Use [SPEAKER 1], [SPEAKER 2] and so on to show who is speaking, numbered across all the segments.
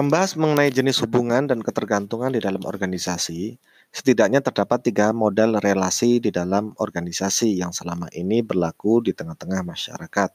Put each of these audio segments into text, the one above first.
[SPEAKER 1] Membahas mengenai jenis hubungan dan ketergantungan di dalam organisasi, setidaknya terdapat tiga model relasi di dalam organisasi yang selama ini berlaku di tengah-tengah masyarakat.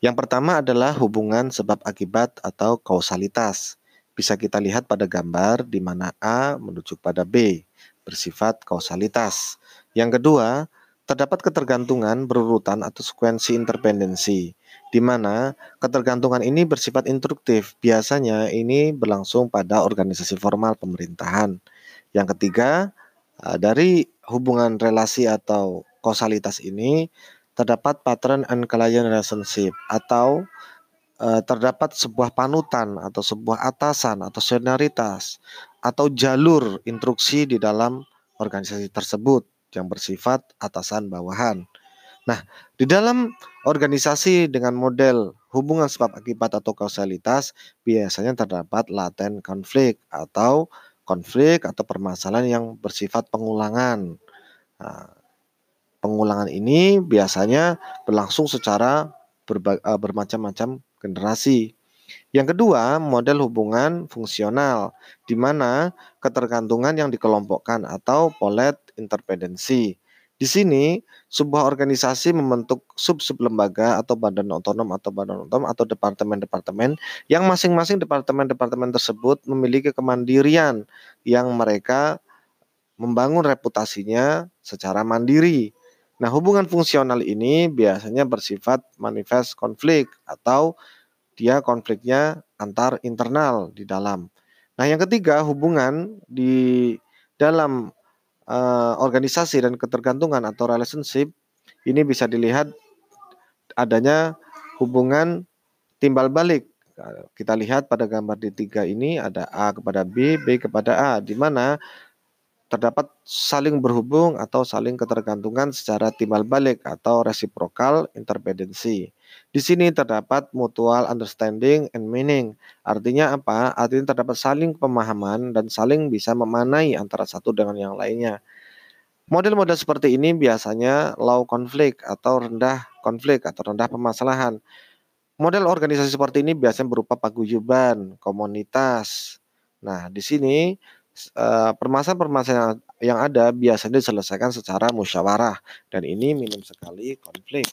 [SPEAKER 1] Yang pertama adalah hubungan sebab akibat atau kausalitas. Bisa kita lihat pada gambar di mana A menuju pada B, bersifat kausalitas. Yang kedua, terdapat ketergantungan berurutan atau sekuensi interpendensi di mana ketergantungan ini bersifat instruktif. Biasanya ini berlangsung pada organisasi formal pemerintahan. Yang ketiga, eh, dari hubungan relasi atau kausalitas ini terdapat patron and client relationship atau eh, terdapat sebuah panutan atau sebuah atasan atau senioritas atau jalur instruksi di dalam organisasi tersebut yang bersifat atasan bawahan. Nah, di dalam organisasi dengan model hubungan sebab akibat atau kausalitas biasanya terdapat laten konflik atau konflik atau permasalahan yang bersifat pengulangan. Nah, pengulangan ini biasanya berlangsung secara eh, bermacam-macam generasi. Yang kedua, model hubungan fungsional, di mana ketergantungan yang dikelompokkan atau polet interdependensi. Di sini, sebuah organisasi membentuk sub-sub lembaga atau badan otonom atau badan otonom atau departemen-departemen yang masing-masing departemen-departemen tersebut memiliki kemandirian yang mereka membangun reputasinya secara mandiri. Nah, hubungan fungsional ini biasanya bersifat manifest konflik atau dia konfliknya antar internal di dalam. Nah, yang ketiga, hubungan di dalam uh, organisasi dan ketergantungan atau relationship ini bisa dilihat adanya hubungan timbal balik. Kita lihat pada gambar di tiga ini ada A kepada B, B kepada A, di mana terdapat saling berhubung atau saling ketergantungan secara timbal balik atau reciprocal interdependency. Di sini terdapat mutual understanding and meaning. Artinya apa? Artinya terdapat saling pemahaman dan saling bisa memanai antara satu dengan yang lainnya. Model-model seperti ini biasanya low konflik atau rendah konflik atau rendah permasalahan. Model organisasi seperti ini biasanya berupa paguyuban, komunitas. Nah, di sini eh, permasalahan-permasalahan yang ada biasanya diselesaikan secara musyawarah dan ini minim sekali konflik.